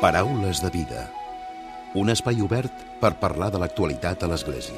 Paraules de vida. Un espai obert per parlar de l'actualitat a l'Església.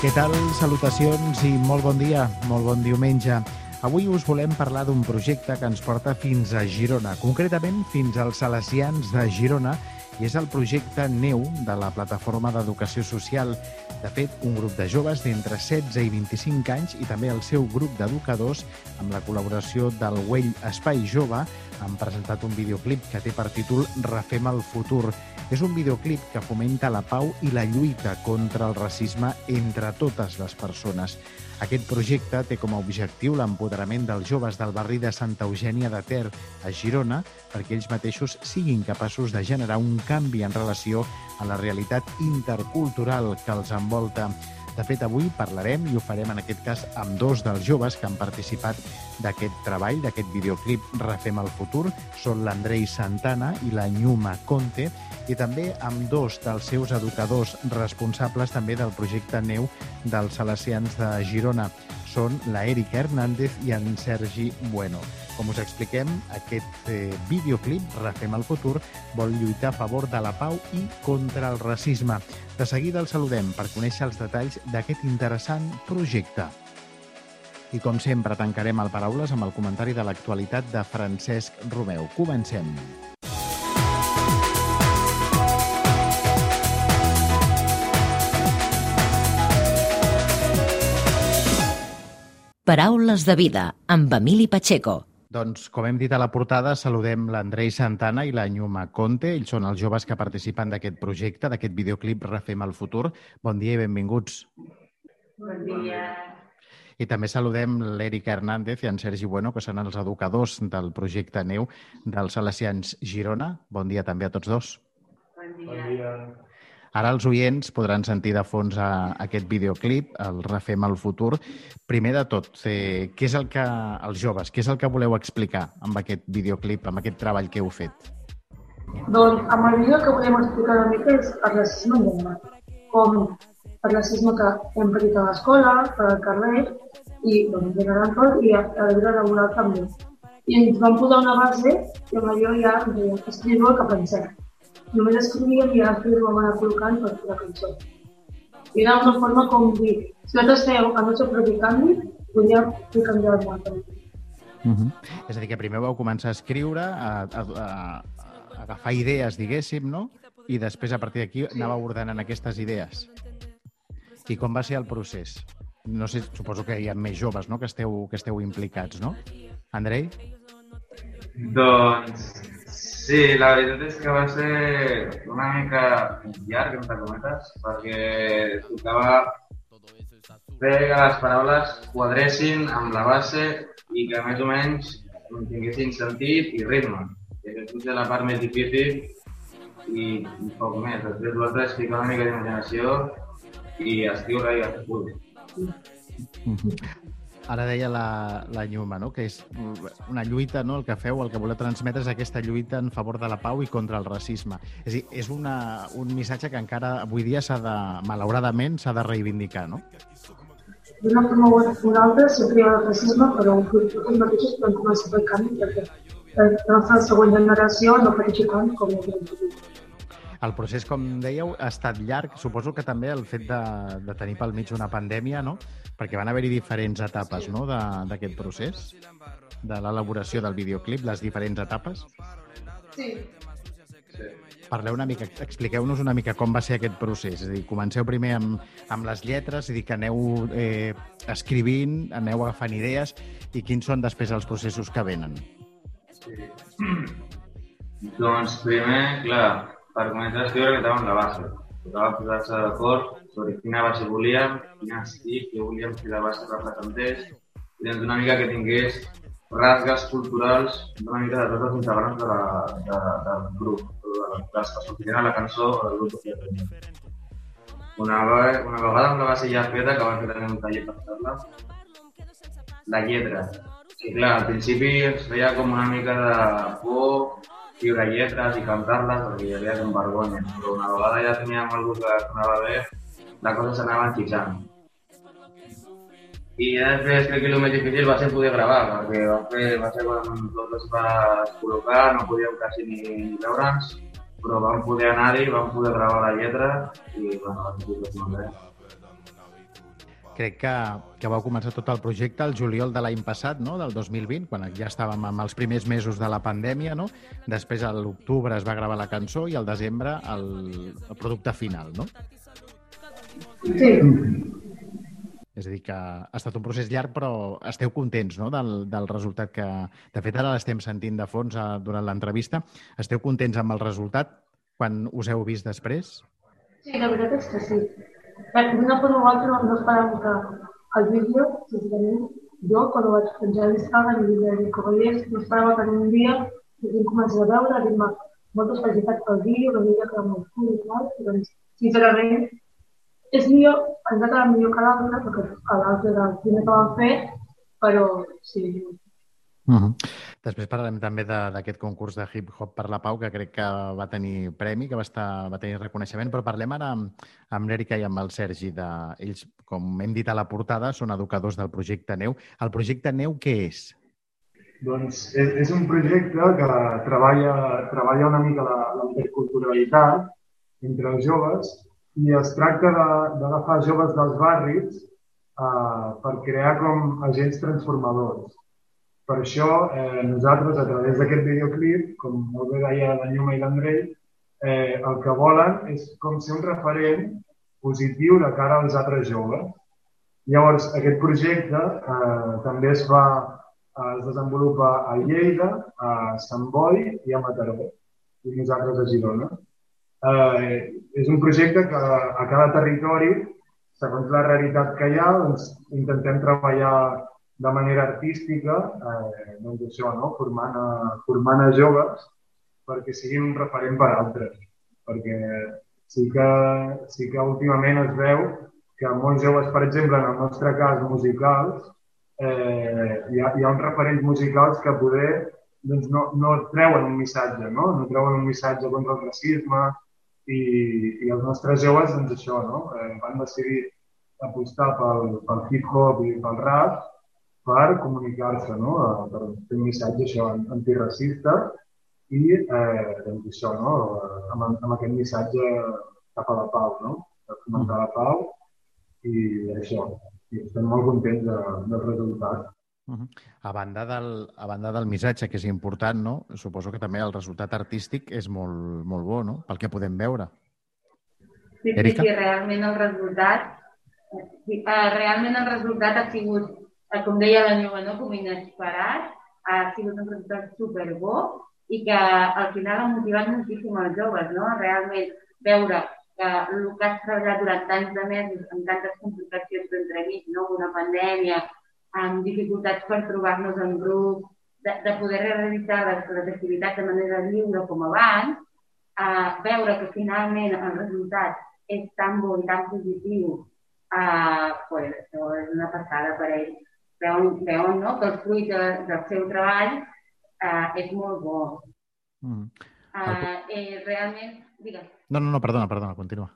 Què tal? Salutacions i molt bon dia, molt bon diumenge. Avui us volem parlar d'un projecte que ens porta fins a Girona, concretament fins als Salesians de Girona, i és el projecte NEU de la Plataforma d'Educació Social. De fet, un grup de joves d'entre 16 i 25 anys i també el seu grup d'educadors, amb la col·laboració del Güell Espai Jove, han presentat un videoclip que té per títol Refem el futur. És un videoclip que fomenta la pau i la lluita contra el racisme entre totes les persones. Aquest projecte té com a objectiu l'empoderament dels joves del barri de Santa Eugènia de Ter, a Girona, perquè ells mateixos siguin capaços de generar un canvi en relació a la realitat intercultural que els envolta. De fet, avui parlarem i ho farem en aquest cas amb dos dels joves que han participat d'aquest treball, d'aquest videoclip Refem el futur. Són l'Andrei Santana i la Nyuma Conte i també amb dos dels seus educadors responsables també del projecte Neu dels Salesians de Girona. Són la Erika Hernández i en Sergi Bueno. Com us expliquem, aquest eh, videoclip, Refem el futur, vol lluitar a favor de la pau i contra el racisme. De seguida el saludem per conèixer els detalls d'aquest interessant projecte. I com sempre, tancarem el Paraules amb el comentari de l'actualitat de Francesc Romeu. Comencem. Paraules de vida, amb Emili Pacheco. Doncs, com hem dit a la portada, saludem l'Andrei Santana i la Nyuma Conte. Ells són els joves que participen d'aquest projecte, d'aquest videoclip Refem el futur. Bon dia i benvinguts. Bon dia. I també saludem l'Èrica Hernández i en Sergi Bueno, que són els educadors del projecte Neu dels Salesians Girona. Bon dia també a tots dos. Bon dia. Bon dia. Ara els oients podran sentir de fons a, aquest videoclip, el Refem el futur. Primer de tot, eh, què és el que, els joves, què és el que voleu explicar amb aquest videoclip, amb aquest treball que heu fet? Doncs amb el vídeo que volem explicar una mica és el racisme en llengua, com el racisme que hem patit a l'escola, per al carrer, i doncs, en general tot, i a la vida laboral també. I ens vam posar una base i amb allò ja ens escriure el que pensem només escrivíem i després ho vam anar col·locant per fer la cançó. I era una forma com dir, si nosaltres fèiem el nostre propi canvi, podíem fer canviar el món. Uh -huh. És a dir, que primer vau començar a escriure, a, a, a, a agafar idees, diguéssim, no? I després, a partir d'aquí, sí. anava ordenant aquestes idees. I com va ser el procés? No sé, suposo que hi ha més joves no? que, esteu, que esteu implicats, no? Andrei? Doncs Sí, la veritat és que va ser una mica llarg, entre cometes, perquè tocava fer que les paraules quadressin amb la base i que més o menys tinguessin sentit i ritme. I aquesta és la part més difícil i, i poc més. Després l'altre és ficar una mica d'imaginació i escriure i fer Ara deia la, la Lluma, no? que és una lluita, no? el que feu, el que voleu transmetre és aquesta lluita en favor de la pau i contra el racisme. És dir, és una, un missatge que encara avui dia s'ha de, malauradament, s'ha de reivindicar, no? D'una forma o una altra sempre hi ha el racisme, però nosaltres mateixos podem començar fer canvi perquè la nostra següent generació no pateixi tant com la generació el procés, com dèieu, ha estat llarg. Suposo que també el fet de, de tenir pel mig una pandèmia, no? Perquè van haver-hi diferents etapes no? d'aquest procés, de l'elaboració del videoclip, les diferents etapes. Sí. Parleu una mica, expliqueu-nos una mica com va ser aquest procés. És a dir, comenceu primer amb, amb les lletres, és a dir, que aneu eh, escrivint, aneu agafant idees, i quins són després els processos que venen? Sí. doncs primer, clar, per començar a escriure que estàvem la base. Tocava posar-se d'acord sobre quina base volíem, quin estil que volíem que la base representés, i doncs una mica que tingués rasgues culturals una mica de tots els integrants de la, de, del grup, de les que sortirien a la cançó o del grup que tenia. Una, una vegada amb la base ja feta, que vam fer també un taller per fer-la, la lletra. Sí, clar, al principi ens feia com una mica de por escriure lletres i cantar-les perquè hi havia com vergonya. Però una vegada ja teníem algú que sonava bé, la cosa s'anava enxitxant. I després crec que el més difícil va ser poder gravar, perquè va, fer, va ser quan tot es va col·locar, no podíem quasi ni, ni veure'ns, però vam poder anar-hi, vam poder gravar la lletra i bueno, va ser molt bé crec que, que vau començar tot el projecte el juliol de l'any passat, no? del 2020, quan ja estàvem amb els primers mesos de la pandèmia. No? Després, a l'octubre, es va gravar la cançó i al desembre el, el producte final, no? Sí. És a dir, que ha estat un procés llarg, però esteu contents no? del, del resultat que... De fet, ara l'estem sentint de fons a, eh, durant l'entrevista. Esteu contents amb el resultat quan us heu vist després? Sí, la veritat és que sí. No per nosaltres no esperàvem que el vídeo, sincerament, jo quan ho vaig penjar a l'Instagram i vaig dir Cavallers, no esperava que un dia que vam començar a veure, dir-me moltes felicitats pel vídeo, que havia quedat molt cool i tal, i doncs, sincerament, és millor, ens ha quedat millor que l'altre, perquè l'altre era el primer que vam fer, però sí, Uh -huh. Després parlarem també d'aquest concurs de hip-hop per la pau, que crec que va tenir premi, que va, estar, va tenir reconeixement, però parlem ara amb, amb l'Èrica i amb el Sergi. De, ells, com hem dit a la portada, són educadors del projecte Neu. El projecte Neu què és? Doncs és, és un projecte que treballa, treballa una mica la, la interculturalitat entre els joves i es tracta d'agafar joves dels barris eh, per crear com agents transformadors per això, eh, nosaltres, a través d'aquest videoclip, com molt bé deia la Lluma i l'Andrei, eh, el que volen és com ser un referent positiu de cara als altres joves. Llavors, aquest projecte eh, també es fa, eh, es desenvolupa a Lleida, a Sant Boi i a Mataró, i nosaltres a Girona. Eh, és un projecte que a cada territori, segons la realitat que hi ha, doncs, intentem treballar de manera artística, eh, doncs això, no? formant, a, formant a joves perquè siguin un referent per altres. Perquè sí que, sí que últimament es veu que molts joves, per exemple, en el nostre cas musicals, eh, hi, ha, hi ha uns referents musicals que poder doncs no, no treuen un missatge, no? no treuen un missatge contra el racisme i, i els nostres joves, doncs això, no? eh, van decidir apostar pel, pel hip-hop i pel rap per comunicar-se, no? Per fer un missatge això, antiracista i eh, doncs això, no? amb, amb aquest missatge cap a la pau, no? per fomentar la pau i això. I estem molt contents de, del resultat. Uh -huh. a, banda del, a banda del missatge, que és important, no? suposo que també el resultat artístic és molt, molt bo, no? pel que podem veure. Sí, sí, sí, realment el resultat sí, eh, realment el resultat ha sigut com deia la meva, no? com inesperat, ha sigut un resultat superbo i que al final ha motivat moltíssim els joves, no? realment veure que el que has treballat durant tants de mesos, amb tantes complicacions d'entremig, no? una pandèmia, amb dificultats per trobar-nos en grup, de, de poder realitzar les, les activitats de manera lliure com abans, eh, veure que finalment el resultat és tan bo i tan positiu, eh, pues, això és una passada per ells veuen, veuen no? que el fruit de, del seu treball eh, és molt bo. Mm. Uh, eh, realment, digues. No, no, no, perdona, perdona, continua.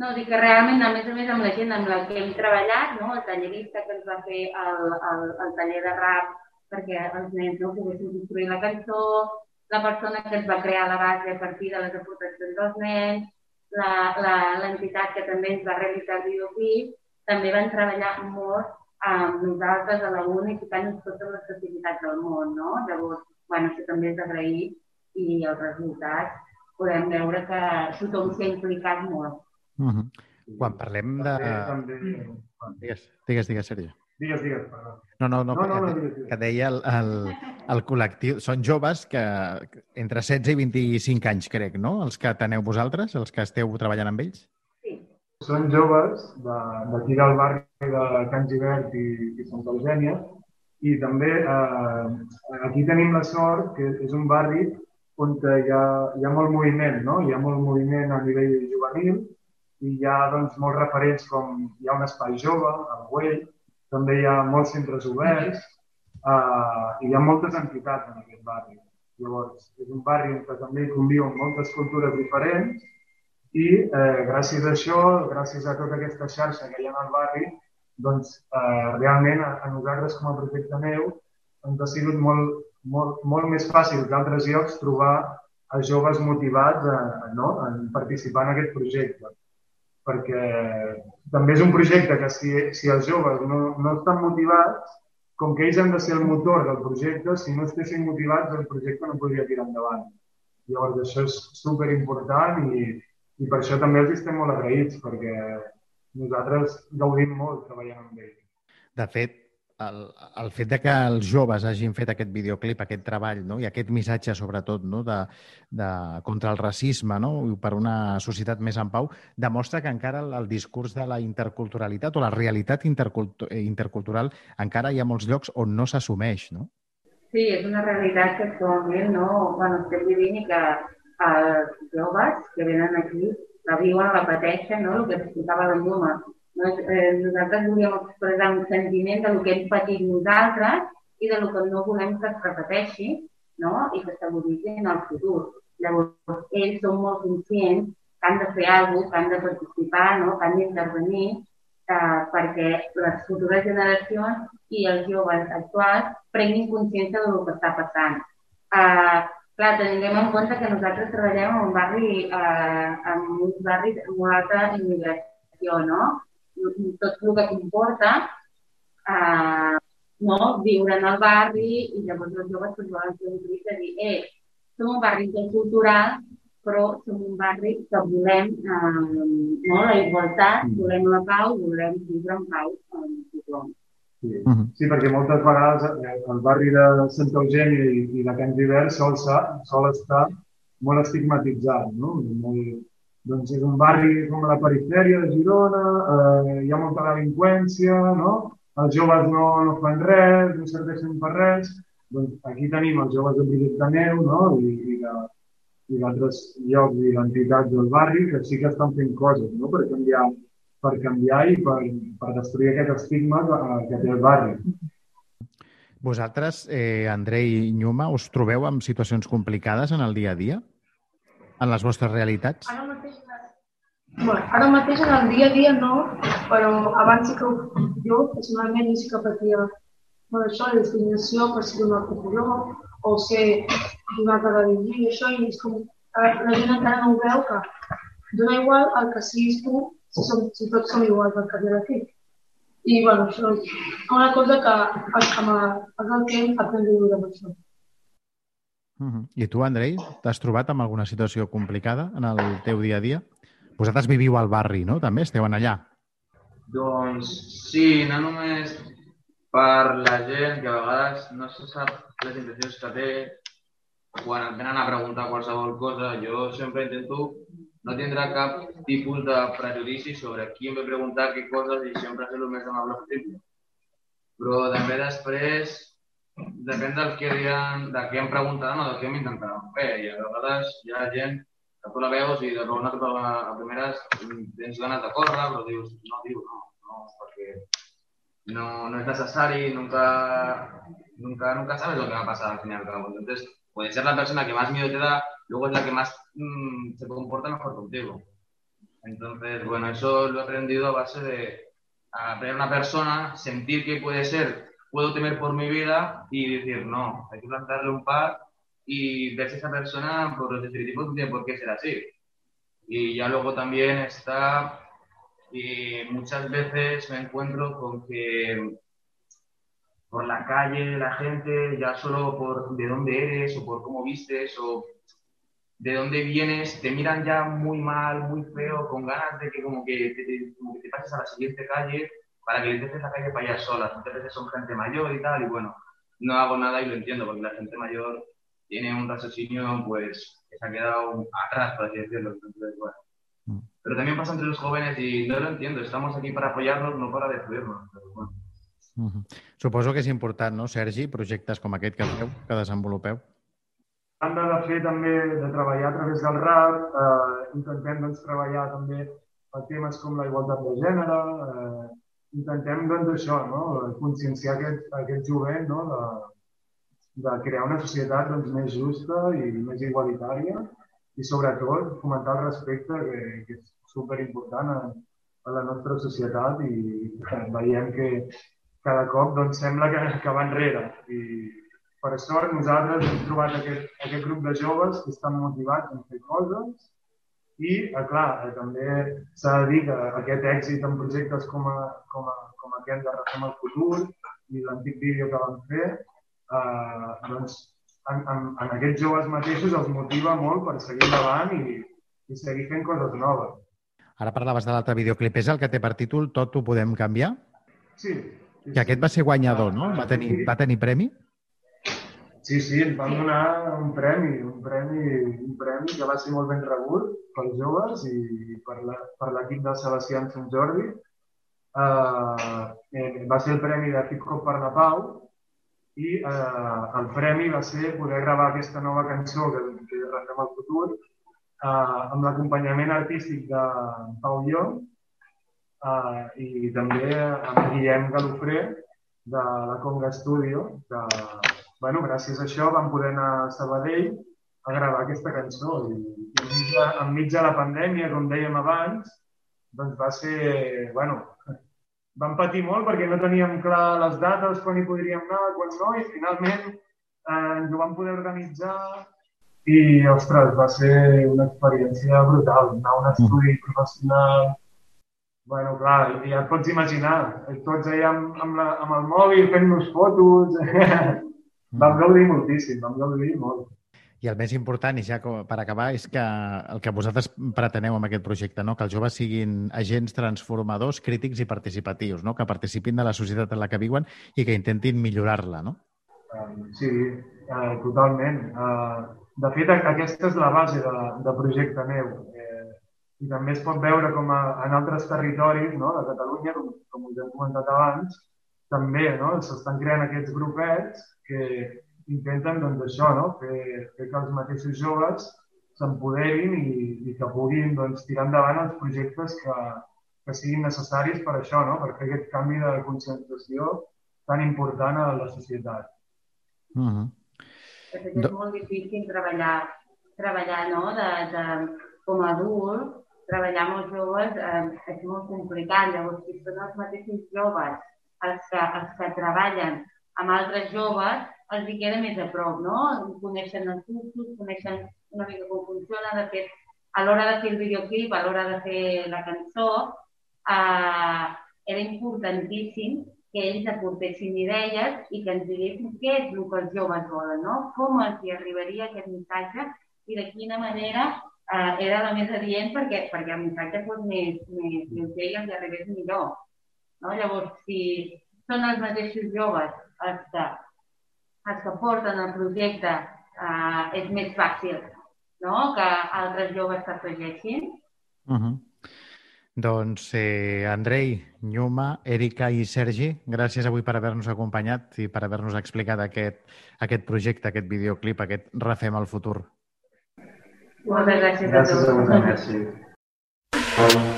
No, dic que realment, a més a més, amb la gent amb la que hem treballat, no? el tallerista que ens va fer el, el, el taller de rap perquè els nens no poguessin construir la cançó, la persona que ens va crear la base a partir de les aportacions dels nens, l'entitat que també ens va realitzar el videoclip, també van treballar molt amb nosaltres a la UNI ficant totes les facilitats del món, no? Llavors, bueno, això també és d'agrair i el resultat podem veure que tothom s'ha implicat molt. Uh -huh. Quan parlem de... També... Digues, digues, digues, Sergi. Digues, digues, perdó. No, no, no, no, no, no digues, digues. que deia el, el, el col·lectiu... Són joves que entre 16 i 25 anys, crec, no? Els que teneu vosaltres, els que esteu treballant amb ells? són joves d'aquí de, del barri de Can Givert i, i Santa Eugènia i també eh, aquí tenim la sort que és un barri on hi ha, hi ha molt moviment, no? hi ha molt moviment a nivell juvenil i hi ha doncs, molts referents com hi ha un espai jove, el Güell, també hi ha molts centres oberts eh, i hi ha moltes entitats en aquest barri. Llavors, és un barri on també conviuen moltes cultures diferents i eh, gràcies a això, gràcies a tota aquesta xarxa que hi ha al barri, doncs eh, realment a, a nosaltres com a projecte meu ens ha sigut molt, molt, molt més fàcil que altres llocs trobar a joves motivats a, a, no? a participar en aquest projecte. Perquè també és un projecte que si, si els joves no, no estan motivats, com que ells han de ser el motor del projecte, si no estessin motivats, el projecte no podria tirar endavant. Llavors, això és super important i, i per això també els estem molt agraïts, perquè nosaltres gaudim molt treballant amb ells. De fet, el, el fet de que els joves hagin fet aquest videoclip, aquest treball no? i aquest missatge, sobretot, no? de, de, contra el racisme no? i per una societat més en pau, demostra que encara el, el discurs de la interculturalitat o la realitat intercultu intercultural encara hi ha molts llocs on no s'assumeix, no? Sí, és una realitat que actualment no, bueno, estem vivint i que els joves que venen aquí la viuen, la pateixen, no? el que explicava la Lluma. No? Eh, nosaltres volíem expressar un sentiment de lo que hem patit nosaltres i de lo que no volem que es repeteixi no? i que s'aboritzi en el futur. Llavors, ells són molt conscients que han de fer alguna cosa, que han de participar, no? que han d'intervenir eh, perquè les futures generacions i els joves actuals prenguin consciència del que està passant. Eh, Clar, tinguem en compte que nosaltres treballem en un barri, eh, en uns barris amb una alta immigració, no? Tot el que comporta eh, no? viure en el barri i llavors els joves pues, volen fer un crit de dir eh, som un barri cultural però som un barri que volem eh, no? la igualtat, mm. volem la pau, volem viure en pau amb tothom. Sí. Uh -huh. sí, perquè moltes vegades eh, el barri de Sant Eugeni i, i de Can Divert sol, sol estar molt estigmatitzat, no? Molt, doncs és un barri com la perifèria de Girona, eh, hi ha molta delinqüència, no? Els joves no, no fan res, no serveixen per res. Doncs aquí tenim els joves de Projecte Neu no? I, i, de, i d'altres llocs i entitats del barri que sí que estan fent coses no? per canviar per canviar i per, per destruir aquest estigma que té el barri. Vosaltres, eh, Andrei i Nyuma, us trobeu en situacions complicades en el dia a dia? En les vostres realitats? Ara mateix, bueno, ara mateix en el dia a dia no, però abans sí que jo, personalment, sí que patia per això, la discriminació per ser d'un altre color o ser d'una altra religió i això, i és com, la gent encara no ho veu que dona igual el que siguis tu si, som, si tots som iguals al carrer d'aquí. I, bueno, això és una cosa que amb el temps aprens a viure amb això. Uh -huh. I tu, Andrei, t'has trobat amb alguna situació complicada en el teu dia a dia? Vosaltres viviu al barri, no? També esteu en allà. Doncs sí, no només per la gent que a vegades no se sap les intencions que té quan et venen a preguntar qualsevol cosa. Jo sempre intento no tindrà cap tipus de prejudici sobre qui em ve preguntar què coses i sempre ser el més amable possible. Però també després depèn del que diran, de què em preguntaran o de què m'intentaran fer. I a vegades hi ha gent que tu la veus i de una tota la, a primeres tens ganes de córrer, però dius, no, diu, no, no, perquè no, no és necessari, nunca, nunca, nunca sabes lo que va a pasar al final. Entonces, puede ser la persona que más miedo te da luego es la que más mmm, se comporta mejor contigo. Entonces, bueno, eso lo he aprendido a base de a ver a una persona, sentir que puede ser, puedo temer por mi vida y decir, no, hay que plantarle un par y ver si esa persona, por los estereotipos, tiene por qué ser así. Y ya luego también está, y muchas veces me encuentro con que por la calle la gente, ya solo por de dónde eres o por cómo vistes o de dónde vienes, te miran ya muy mal, muy feo, con ganas de que como que te, como que te pases a la siguiente calle para que les dejes la calle para allá solas. Muchas veces son gente mayor y tal, y bueno, no hago nada y lo entiendo, porque la gente mayor tiene un raciocinio pues que se ha quedado atrás, por así decirlo. Entonces, bueno. Mm. Pero también pasa entre los jóvenes y no lo entiendo, estamos aquí para apoyarlos, no para destruirnos. Pero bueno. Uh -huh. Suposo que és important, no, Sergi, projectes com aquest que feu, que desenvolupeu? Banda de fer també, de treballar a través del rap, eh, intentem doncs, treballar també temes com la igualtat de gènere, eh, intentem doncs, això, no? conscienciar aquest, aquest jovent no? de, de crear una societat doncs, més justa i més igualitària i sobretot fomentar el respecte, que, que és superimportant en, a la nostra societat i veiem que cada cop doncs, sembla que, que va enrere. I per sort nosaltres hem trobat aquest, aquest grup de joves que estan motivats a fer coses i, eh, clar, eh, també s'ha de dir que aquest èxit en projectes com, a, com, a, com aquest de Refem el Futur i l'antic vídeo que vam fer, eh, doncs en, en, en aquests joves mateixos els motiva molt per seguir endavant i, i seguir fent coses noves. Ara parlaves de l'altre videoclip. És el que té per títol Tot ho podem canviar? Sí. sí I aquest va ser guanyador, no? Va tenir, va tenir premi? Sí, sí, ens van donar un premi, un premi, un premi que va ser molt ben rebut pels joves i per l'equip de Sebastià en Sant Jordi. Uh, eh, va ser el premi de Hip Hop per la Pau i eh, el premi va ser poder gravar aquesta nova cançó que, que al futur eh, amb l'acompanyament artístic de Pau Llong eh, i també amb Guillem Galofré de la Conga Studio que, bueno, gràcies a això vam poder anar a Sabadell a gravar aquesta cançó i, i enmig, de, enmig de la pandèmia, com dèiem abans, doncs va ser, bueno, vam patir molt perquè no teníem clar les dates, quan hi podríem anar, quan no, i finalment eh, ens ho vam poder organitzar i, ostres, va ser una experiència brutal, anar a un estudi mm. professional, Bueno, clar, ja et pots imaginar, tots allà amb, amb, la, amb el mòbil fent-nos fotos. vam gaudir moltíssim, vam gaudir molt. I el més important, i ja per acabar, és que el que vosaltres preteneu amb aquest projecte, no? que els joves siguin agents transformadors, crítics i participatius, no? que participin de la societat en la que viuen i que intentin millorar-la, no? Sí, uh, totalment. Uh, de fet, aquesta és la base de, de Projecte Neu. Eh, I també es pot veure com a, en altres territoris no? de Catalunya, com, com us hem comentat abans, també no? s'estan creant aquests grupets que intenten doncs, això, no? fer, fer que els mateixos joves s'empoderin i, i que puguin doncs, tirar endavant els projectes que, que siguin necessaris per això, no? per fer aquest canvi de conscienciació tan important a la societat. Uh -huh. És molt difícil treballar, treballar no? de, de, com a adult, treballar amb els joves eh, és molt complicat. Llavors, si són els mateixos joves els que, els que treballen amb altres joves, els hi queda més a prop, no? Coneixen els cursos, coneixen una mica com funciona. De fet, a l'hora de fer el videoclip, a l'hora de fer la cançó, eh, era importantíssim que ells aportessin idees i que ens diguessin què és el que els joves volen, no? Com els hi arribaria aquest missatge i de quina manera eh, era la més adient perquè, perquè el missatge fos més, més lleuger i els arribés millor. No? Llavors, si són els mateixos joves els que els que porten el projecte eh, és més fàcil no? que altres joves que afegeixin. Uh -huh. Doncs, eh, Andrei, Nyuma, Erika i Sergi, gràcies avui per haver-nos acompanyat i per haver-nos explicat aquest, aquest projecte, aquest videoclip, aquest Refem el futur. Moltes gràcies, gràcies a tots. Gràcies a vosaltres.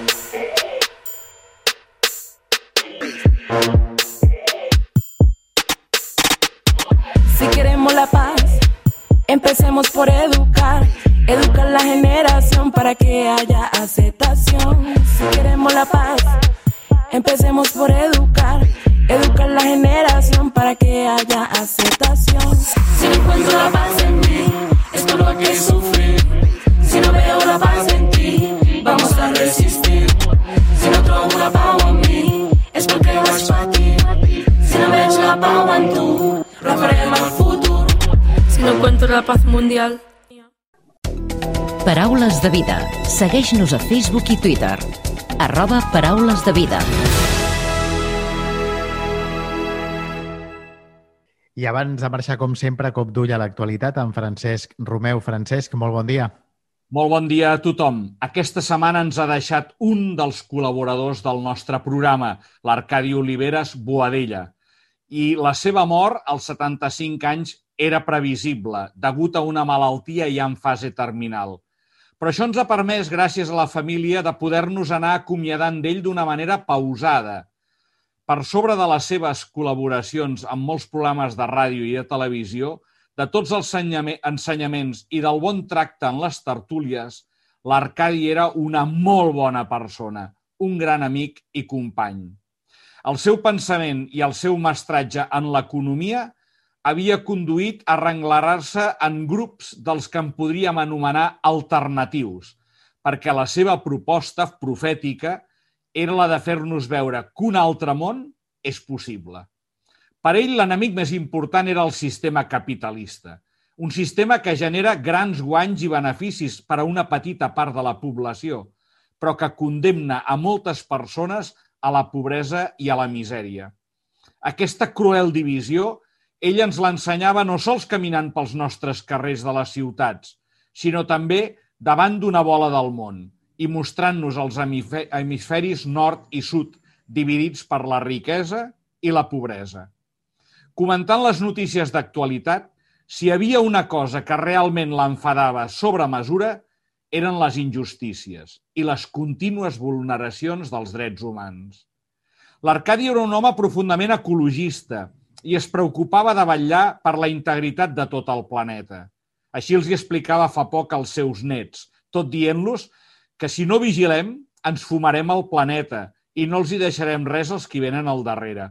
Empecemos por educar, educar la generación para que haya aceptación. Si queremos la paz, empecemos por educar, mundial. Paraules de vida. Segueix-nos a Facebook i Twitter. Arroba Paraules de vida. I abans de marxar, com sempre, cop d'ull a l'actualitat, amb Francesc Romeu. Francesc, molt bon dia. Molt bon dia a tothom. Aquesta setmana ens ha deixat un dels col·laboradors del nostre programa, l'Arcadi Oliveres Boadella. I la seva mort, als 75 anys, era previsible, degut a una malaltia ja en fase terminal. Però això ens ha permès, gràcies a la família, de poder-nos anar acomiadant d'ell d'una manera pausada. Per sobre de les seves col·laboracions amb molts programes de ràdio i de televisió, de tots els ensenyaments i del bon tracte en les tertúlies, l'Arcadi era una molt bona persona, un gran amic i company. El seu pensament i el seu mestratge en l'economia havia conduït a renglarar-se en grups dels que en podríem anomenar alternatius, perquè la seva proposta profètica era la de fer-nos veure que un altre món és possible. Per ell, l'enemic més important era el sistema capitalista, un sistema que genera grans guanys i beneficis per a una petita part de la població, però que condemna a moltes persones a la pobresa i a la misèria. Aquesta cruel divisió ell ens l'ensenyava no sols caminant pels nostres carrers de les ciutats, sinó també davant d'una bola del món i mostrant-nos els hemisferis nord i sud dividits per la riquesa i la pobresa. Comentant les notícies d'actualitat, si havia una cosa que realment l'enfadava sobre mesura, eren les injustícies i les contínues vulneracions dels drets humans. L'Arcadi era un home profundament ecologista i es preocupava de vetllar per la integritat de tot el planeta. Així els hi explicava fa poc als seus nets, tot dient-los que si no vigilem ens fumarem el planeta i no els hi deixarem res als qui venen al darrere.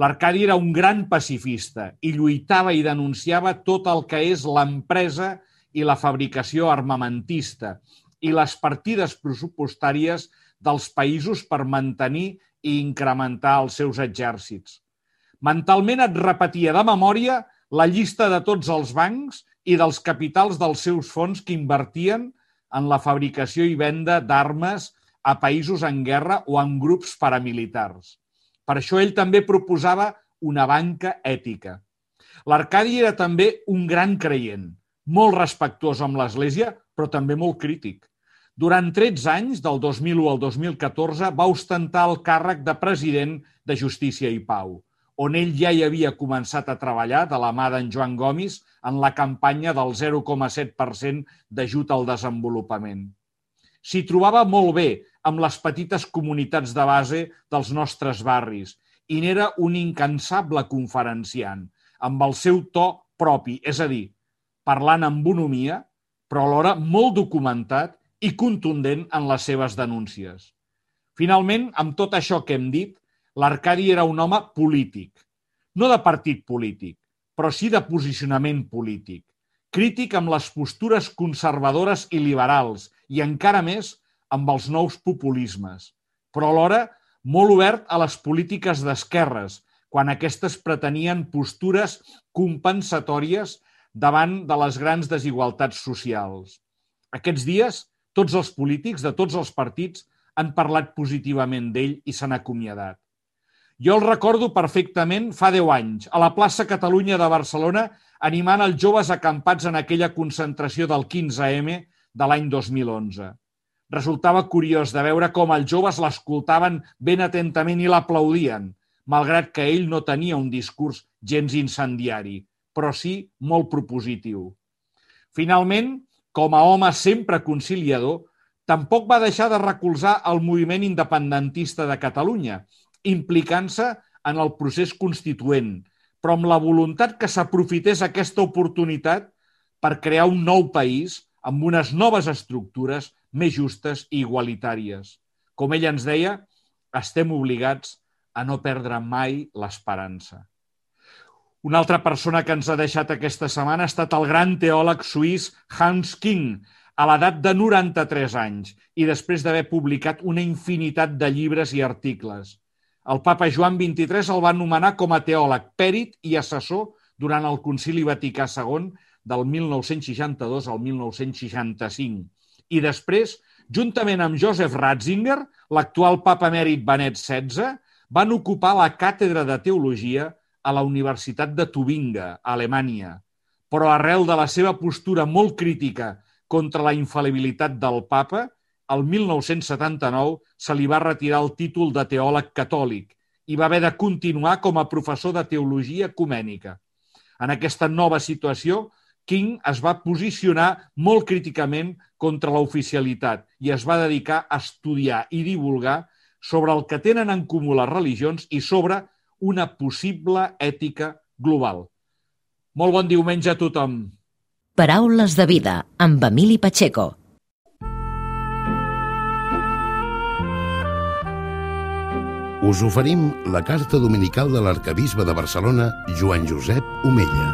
L'Arcadi era un gran pacifista i lluitava i denunciava tot el que és l'empresa i la fabricació armamentista i les partides pressupostàries dels països per mantenir i incrementar els seus exèrcits. Mentalment et repetia de memòria la llista de tots els bancs i dels capitals dels seus fons que invertien en la fabricació i venda d'armes a països en guerra o en grups paramilitars. Per això ell també proposava una banca ètica. L'Arcadi era també un gran creient, molt respectuós amb l'Església, però també molt crític. Durant 13 anys, del 2001 al 2014, va ostentar el càrrec de president de Justícia i Pau, on ell ja hi havia començat a treballar de la mà d'en Joan Gomis en la campanya del 0,7% d'ajut al desenvolupament. S'hi trobava molt bé amb les petites comunitats de base dels nostres barris i n'era un incansable conferenciant, amb el seu to propi, és a dir, parlant amb bonomia, però alhora molt documentat i contundent en les seves denúncies. Finalment, amb tot això que hem dit, l'Arcadi era un home polític, no de partit polític, però sí de posicionament polític, crític amb les postures conservadores i liberals i encara més amb els nous populismes, però alhora molt obert a les polítiques d'esquerres, quan aquestes pretenien postures compensatòries davant de les grans desigualtats socials. Aquests dies, tots els polítics de tots els partits han parlat positivament d'ell i s'han acomiadat. Jo el recordo perfectament fa 10 anys, a la plaça Catalunya de Barcelona, animant els joves acampats en aquella concentració del 15M de l'any 2011. Resultava curiós de veure com els joves l'escoltaven ben atentament i l'aplaudien, malgrat que ell no tenia un discurs gens incendiari, però sí molt propositiu. Finalment, com a home sempre conciliador, tampoc va deixar de recolzar el moviment independentista de Catalunya, implicant-se en el procés constituent, però amb la voluntat que s'aprofités aquesta oportunitat per crear un nou país amb unes noves estructures més justes i igualitàries. Com ell ens deia, estem obligats a no perdre mai l'esperança. Una altra persona que ens ha deixat aquesta setmana ha estat el gran teòleg suís Hans King, a l'edat de 93 anys i després d'haver publicat una infinitat de llibres i articles. El papa Joan XXIII el va nomenar com a teòleg, pèrit i assessor durant el Concili Vaticà II del 1962 al 1965. I després, juntament amb Joseph Ratzinger, l'actual papa emèrit Benet XVI, van ocupar la càtedra de teologia a la Universitat de Tubinga, a Alemanya. Però arrel de la seva postura molt crítica contra la infal·libilitat del papa, el 1979 se li va retirar el títol de teòleg catòlic i va haver de continuar com a professor de teologia ecumènica. En aquesta nova situació, King es va posicionar molt críticament contra l'oficialitat i es va dedicar a estudiar i divulgar sobre el que tenen en comú les religions i sobre una possible ètica global. Molt bon diumenge a tothom. Paraules de vida amb Emili Pacheco. Us oferim la carta dominical de l'arcabisbe de Barcelona, Joan Josep Omella.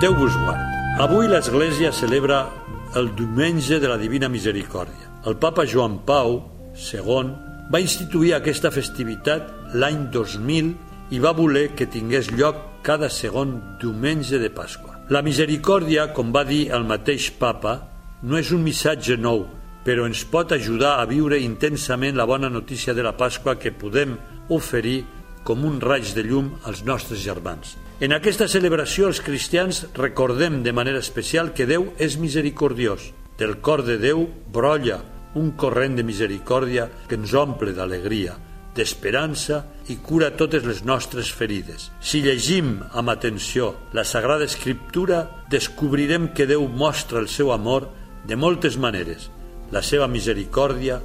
Déu vos guard. Avui l'Església celebra el Diumenge de la Divina Misericòrdia. El papa Joan Pau II va instituir aquesta festivitat l'any 2000 i va voler que tingués lloc cada segon diumenge de Pasqua. La misericòrdia, com va dir el mateix papa, no és un missatge nou, però ens pot ajudar a viure intensament la bona notícia de la Pasqua que podem oferir com un raig de llum als nostres germans. En aquesta celebració els cristians recordem de manera especial que Déu és misericordiós. Del cor de Déu brolla un corrent de misericòrdia que ens omple d'alegria, d'esperança i cura totes les nostres ferides. Si llegim amb atenció la Sagrada Escriptura, descobrirem que Déu mostra el seu amor de moltes maneres, la seva misericòrdia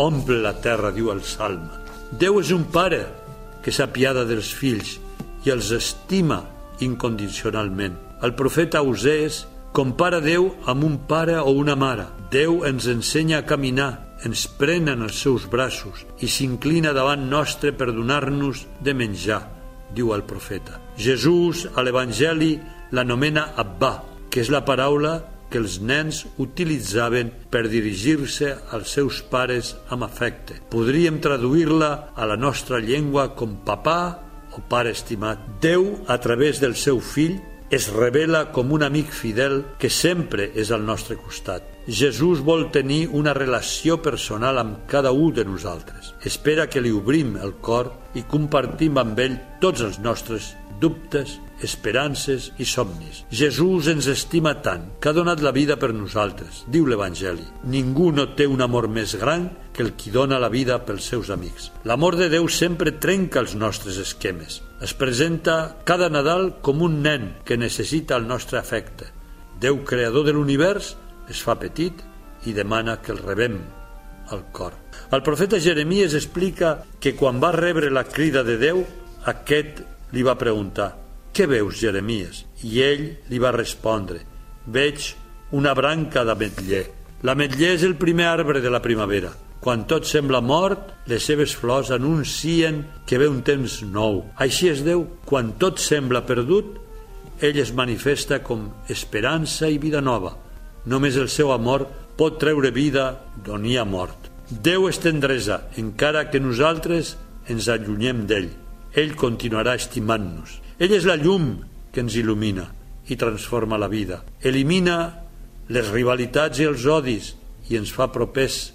omple la terra, diu el Salme. Déu és un pare que s'apiada dels fills i els estima incondicionalment. El profeta Ausès compara Déu amb un pare o una mare. Déu ens ensenya a caminar, ens pren en els seus braços i s'inclina davant nostre per donar-nos de menjar, diu el profeta. Jesús, a l'Evangeli, l'anomena Abba, que és la paraula que els nens utilitzaven per dirigir-se als seus pares amb afecte. Podríem traduir-la a la nostra llengua com papà o pare estimat. Déu, a través del seu fill, es revela com un amic fidel que sempre és al nostre costat. Jesús vol tenir una relació personal amb cada un de nosaltres. Espera que li obrim el cor i compartim amb ell tots els nostres dubtes, esperances i somnis. Jesús ens estima tant que ha donat la vida per nosaltres, diu l'Evangeli. Ningú no té un amor més gran que el qui dona la vida pels seus amics. L'amor de Déu sempre trenca els nostres esquemes. Es presenta cada Nadal com un nen que necessita el nostre afecte. Déu, creador de l'univers, es fa petit i demana que el rebem al cor. El profeta Jeremies explica que quan va rebre la crida de Déu, aquest li va preguntar «Què veus, Jeremies?» I ell li va respondre «Veig una branca d'ametller. L'ametller és el primer arbre de la primavera. Quan tot sembla mort, les seves flors anuncien que ve un temps nou. Així és Déu. Quan tot sembla perdut, ell es manifesta com esperança i vida nova. Només el seu amor pot treure vida d'on hi ha mort. Déu és tendresa, encara que nosaltres ens allunyem d'ell ell continuarà estimant-nos. Ell és la llum que ens il·lumina i transforma la vida. Elimina les rivalitats i els odis i ens fa propers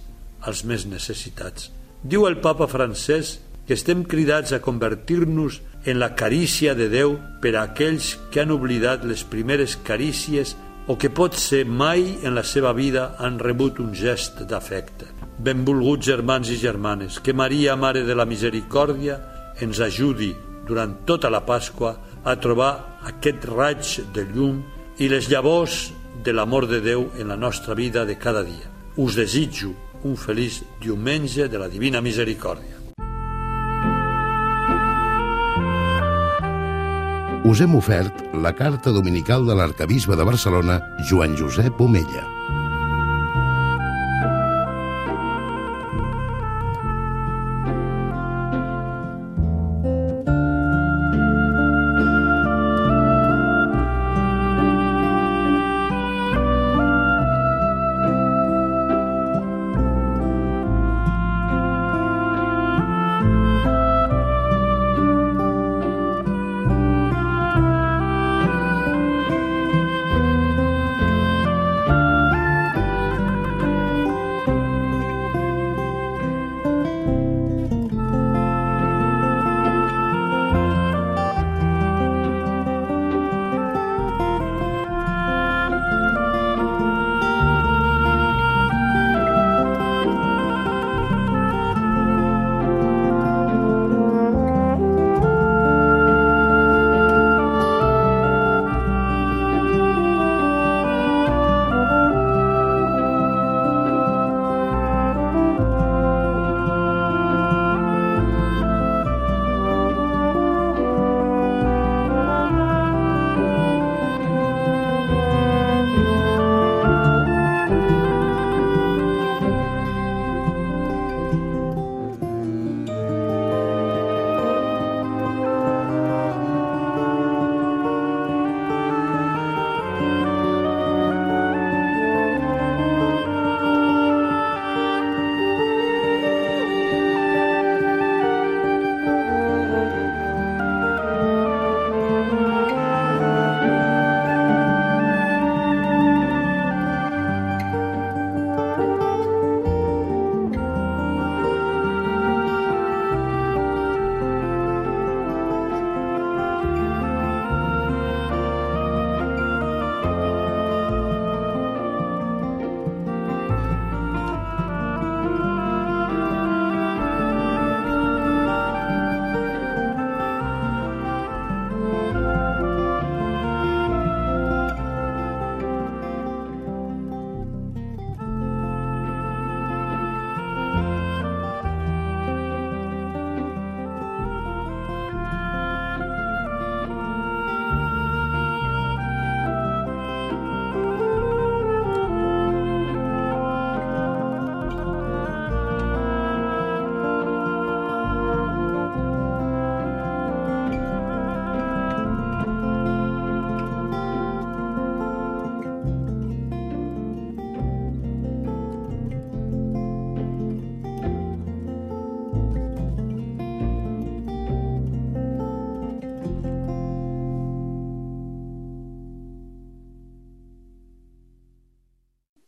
als més necessitats. Diu el papa francès que estem cridats a convertir-nos en la carícia de Déu per a aquells que han oblidat les primeres carícies o que pot ser mai en la seva vida han rebut un gest d'afecte. Benvolguts germans i germanes, que Maria, Mare de la Misericòrdia, ens ajudi durant tota la Pasqua a trobar aquest raig de llum i les llavors de l'amor de Déu en la nostra vida de cada dia. Us desitjo un feliç diumenge de la Divina Misericòrdia. Us hem ofert la carta dominical de l'arcabisbe de Barcelona, Joan Josep Omella.